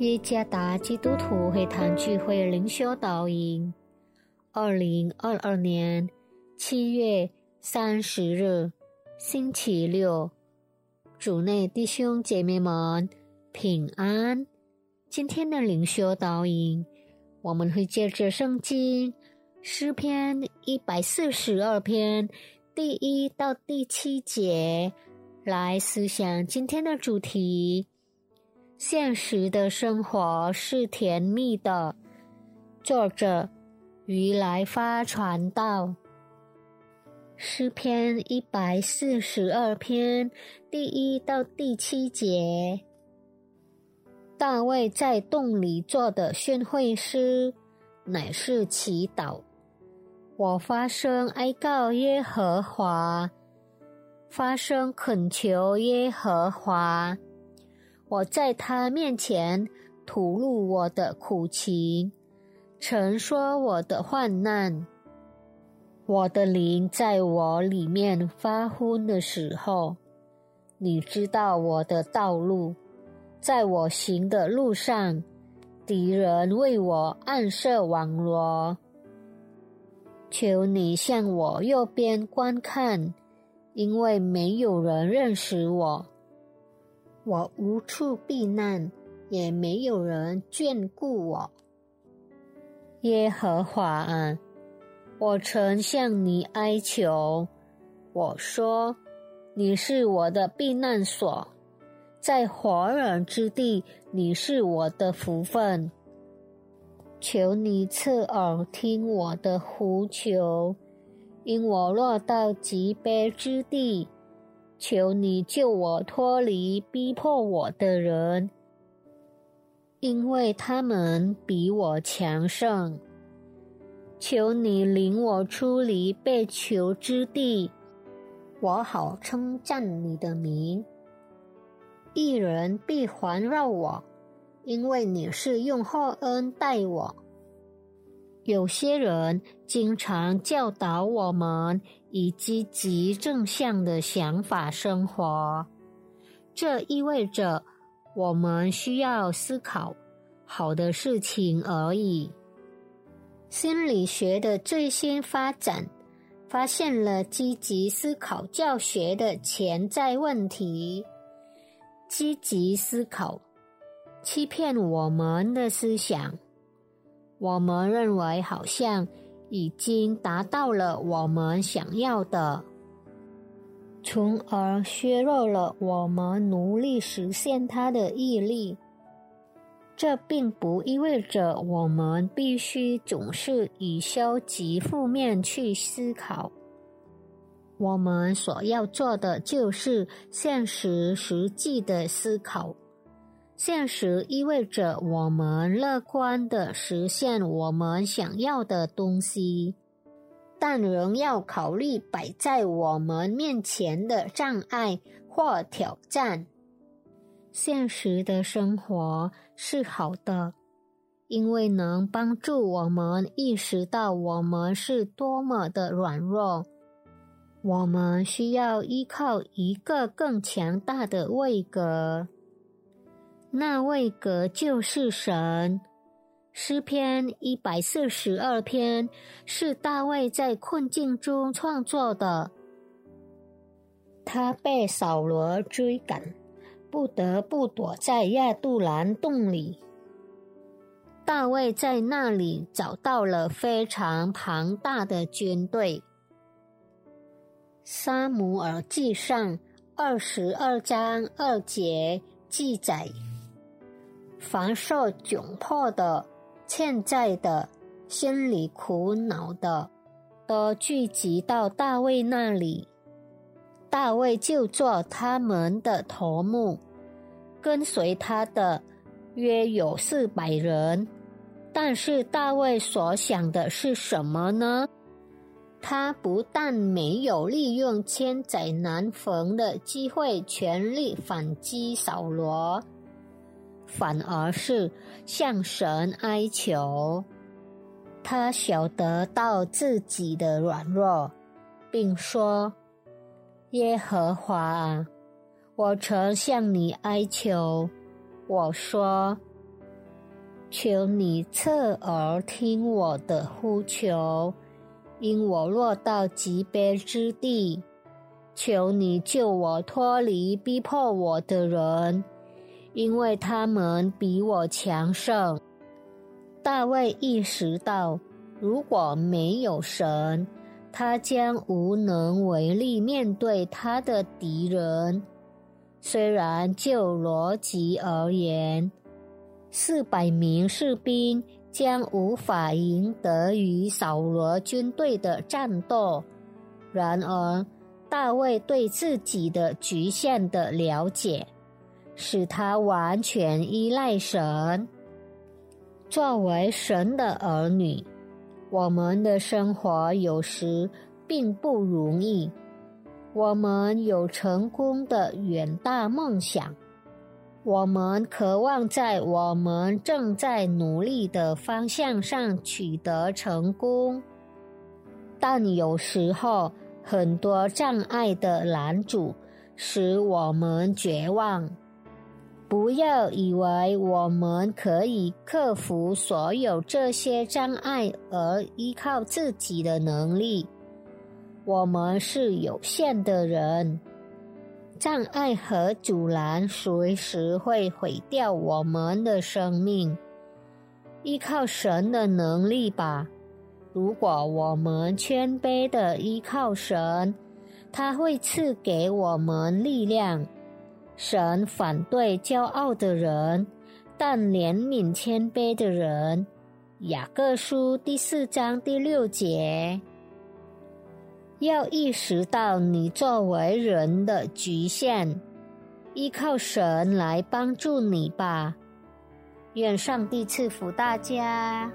耶加达基督徒会堂聚会灵修导引，二零二二年七月三十日，星期六，主内弟兄姐妹们平安。今天的灵修导引，我们会借着圣经诗篇一百四十二篇第一到第七节来思想今天的主题。现实的生活是甜蜜的。作者：于来发传道。诗篇一百四十二篇第一到第七节。大卫在洞里做的宣会诗，乃是祈祷。我发声哀告耶和华，发声恳求耶和华。我在他面前吐露我的苦情，陈说我的患难。我的灵在我里面发昏的时候，你知道我的道路，在我行的路上，敌人为我暗设网罗。求你向我右边观看，因为没有人认识我。我无处避难，也没有人眷顾我。耶和华啊，我曾向你哀求，我说你是我的避难所，在活人之地，你是我的福分。求你侧耳听我的呼求，因我落到极悲之地。求你救我脱离逼迫我的人，因为他们比我强盛。求你领我出离被囚之地，我好称赞你的名。一人必环绕我，因为你是用厚恩待我。有些人经常教导我们以积极正向的想法生活，这意味着我们需要思考好的事情而已。心理学的最新发展发现了积极思考教学的潜在问题。积极思考欺骗我们的思想。我们认为好像已经达到了我们想要的，从而削弱了我们努力实现它的毅力。这并不意味着我们必须总是以消极负面去思考。我们所要做的就是现实实际的思考。现实意味着我们乐观的实现我们想要的东西，但仍要考虑摆在我们面前的障碍或挑战。现实的生活是好的，因为能帮助我们意识到我们是多么的软弱。我们需要依靠一个更强大的位格。那位格就是神。诗篇一百四十二篇是大卫在困境中创作的。他被扫罗追赶，不得不躲在亚杜兰洞里。大卫在那里找到了非常庞大的军队。沙姆尔记上二十二章二节记载。凡受窘迫的、欠债的、心里苦恼的，都聚集到大卫那里。大卫就做他们的头目，跟随他的约有四百人。但是大卫所想的是什么呢？他不但没有利用千载难逢的机会，全力反击扫罗。反而是向神哀求，他晓得到自己的软弱，并说：“耶和华，我曾向你哀求，我说，求你侧耳听我的呼求，因我落到极边之地。求你救我脱离逼迫我的人，因为他们比我强盛。大卫意识到，如果没有神，他将无能为力面对他的敌人。虽然就逻辑而言，四百名士兵将无法赢得与扫罗军队的战斗。然而，大卫对自己的局限的了解，使他完全依赖神。作为神的儿女，我们的生活有时并不容易。我们有成功的远大梦想。我们渴望在我们正在努力的方向上取得成功，但有时候很多障碍的拦阻使我们绝望。不要以为我们可以克服所有这些障碍而依靠自己的能力。我们是有限的人。障碍和阻拦随时会毁掉我们的生命。依靠神的能力吧。如果我们谦卑的依靠神，他会赐给我们力量。神反对骄傲的人，但怜悯谦卑的人。雅各书第四章第六节。要意识到你作为人的局限，依靠神来帮助你吧。愿上帝赐福大家。